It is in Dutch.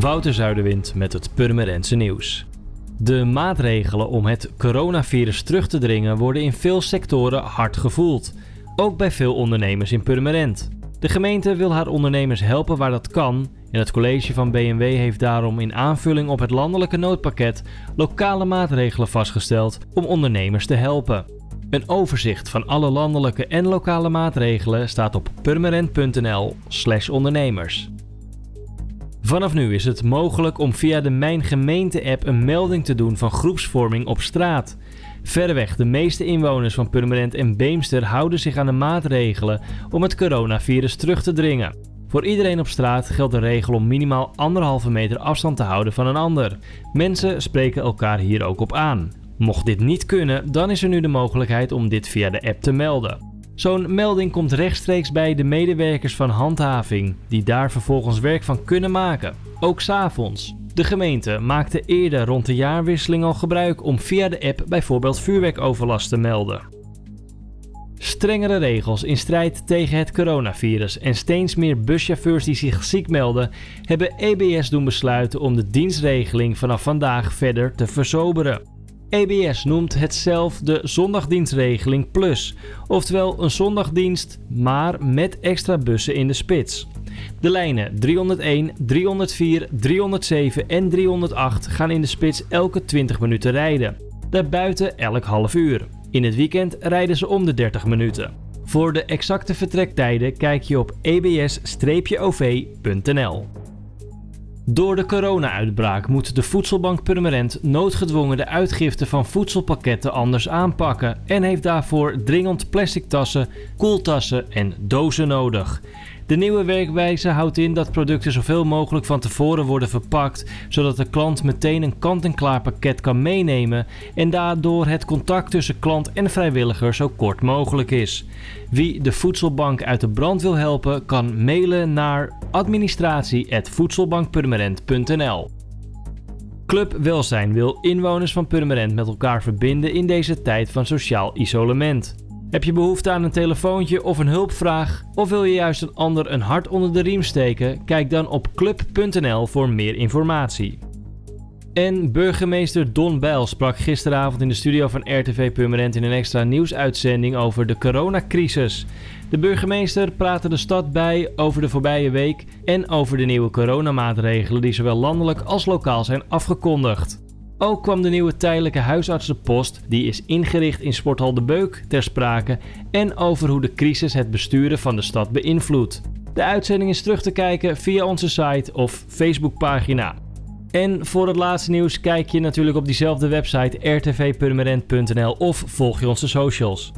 Wouter Zuiderwind met het Purmerendse nieuws. De maatregelen om het coronavirus terug te dringen worden in veel sectoren hard gevoeld. Ook bij veel ondernemers in Purmerend. De gemeente wil haar ondernemers helpen waar dat kan en het college van BMW heeft daarom in aanvulling op het landelijke noodpakket lokale maatregelen vastgesteld om ondernemers te helpen. Een overzicht van alle landelijke en lokale maatregelen staat op purmerend.nl/ondernemers. Vanaf nu is het mogelijk om via de Mijn Gemeente-app een melding te doen van groepsvorming op straat. Verreweg de meeste inwoners van Purmerend en Beemster houden zich aan de maatregelen om het coronavirus terug te dringen. Voor iedereen op straat geldt de regel om minimaal anderhalve meter afstand te houden van een ander. Mensen spreken elkaar hier ook op aan. Mocht dit niet kunnen, dan is er nu de mogelijkheid om dit via de app te melden. Zo'n melding komt rechtstreeks bij de medewerkers van handhaving, die daar vervolgens werk van kunnen maken, ook s'avonds. De gemeente maakte eerder rond de jaarwisseling al gebruik om via de app bijvoorbeeld vuurwerkoverlast te melden. Strengere regels in strijd tegen het coronavirus en steeds meer buschauffeurs die zich ziek melden, hebben EBS doen besluiten om de dienstregeling vanaf vandaag verder te versoberen. EBS noemt het zelf de zondagdienstregeling plus, oftewel een zondagdienst, maar met extra bussen in de spits. De lijnen 301, 304, 307 en 308 gaan in de spits elke 20 minuten rijden. Daarbuiten elk half uur. In het weekend rijden ze om de 30 minuten. Voor de exacte vertrektijden kijk je op ebs-ov.nl. Door de corona-uitbraak moet de Voedselbank Purmerend noodgedwongen de uitgifte van voedselpakketten anders aanpakken en heeft daarvoor dringend plastic tassen, koeltassen en dozen nodig. De nieuwe werkwijze houdt in dat producten zoveel mogelijk van tevoren worden verpakt, zodat de klant meteen een kant-en-klaar pakket kan meenemen en daardoor het contact tussen klant en vrijwilliger zo kort mogelijk is. Wie de voedselbank uit de brand wil helpen, kan mailen naar administratie.voedselbankpurmerend.nl. Club Welzijn wil inwoners van Purmerend met elkaar verbinden in deze tijd van sociaal isolement. Heb je behoefte aan een telefoontje of een hulpvraag? Of wil je juist een ander een hart onder de riem steken? Kijk dan op club.nl voor meer informatie. En burgemeester Don Bijl sprak gisteravond in de studio van RTV Purmerend in een extra nieuwsuitzending over de coronacrisis. De burgemeester praatte de stad bij over de voorbije week en over de nieuwe coronamaatregelen die zowel landelijk als lokaal zijn afgekondigd. Ook kwam de nieuwe tijdelijke huisartsenpost, die is ingericht in Sporthal de Beuk, ter sprake en over hoe de crisis het besturen van de stad beïnvloedt. De uitzending is terug te kijken via onze site of Facebookpagina. En voor het laatste nieuws kijk je natuurlijk op diezelfde website rtvpurmerend.nl of volg je onze socials.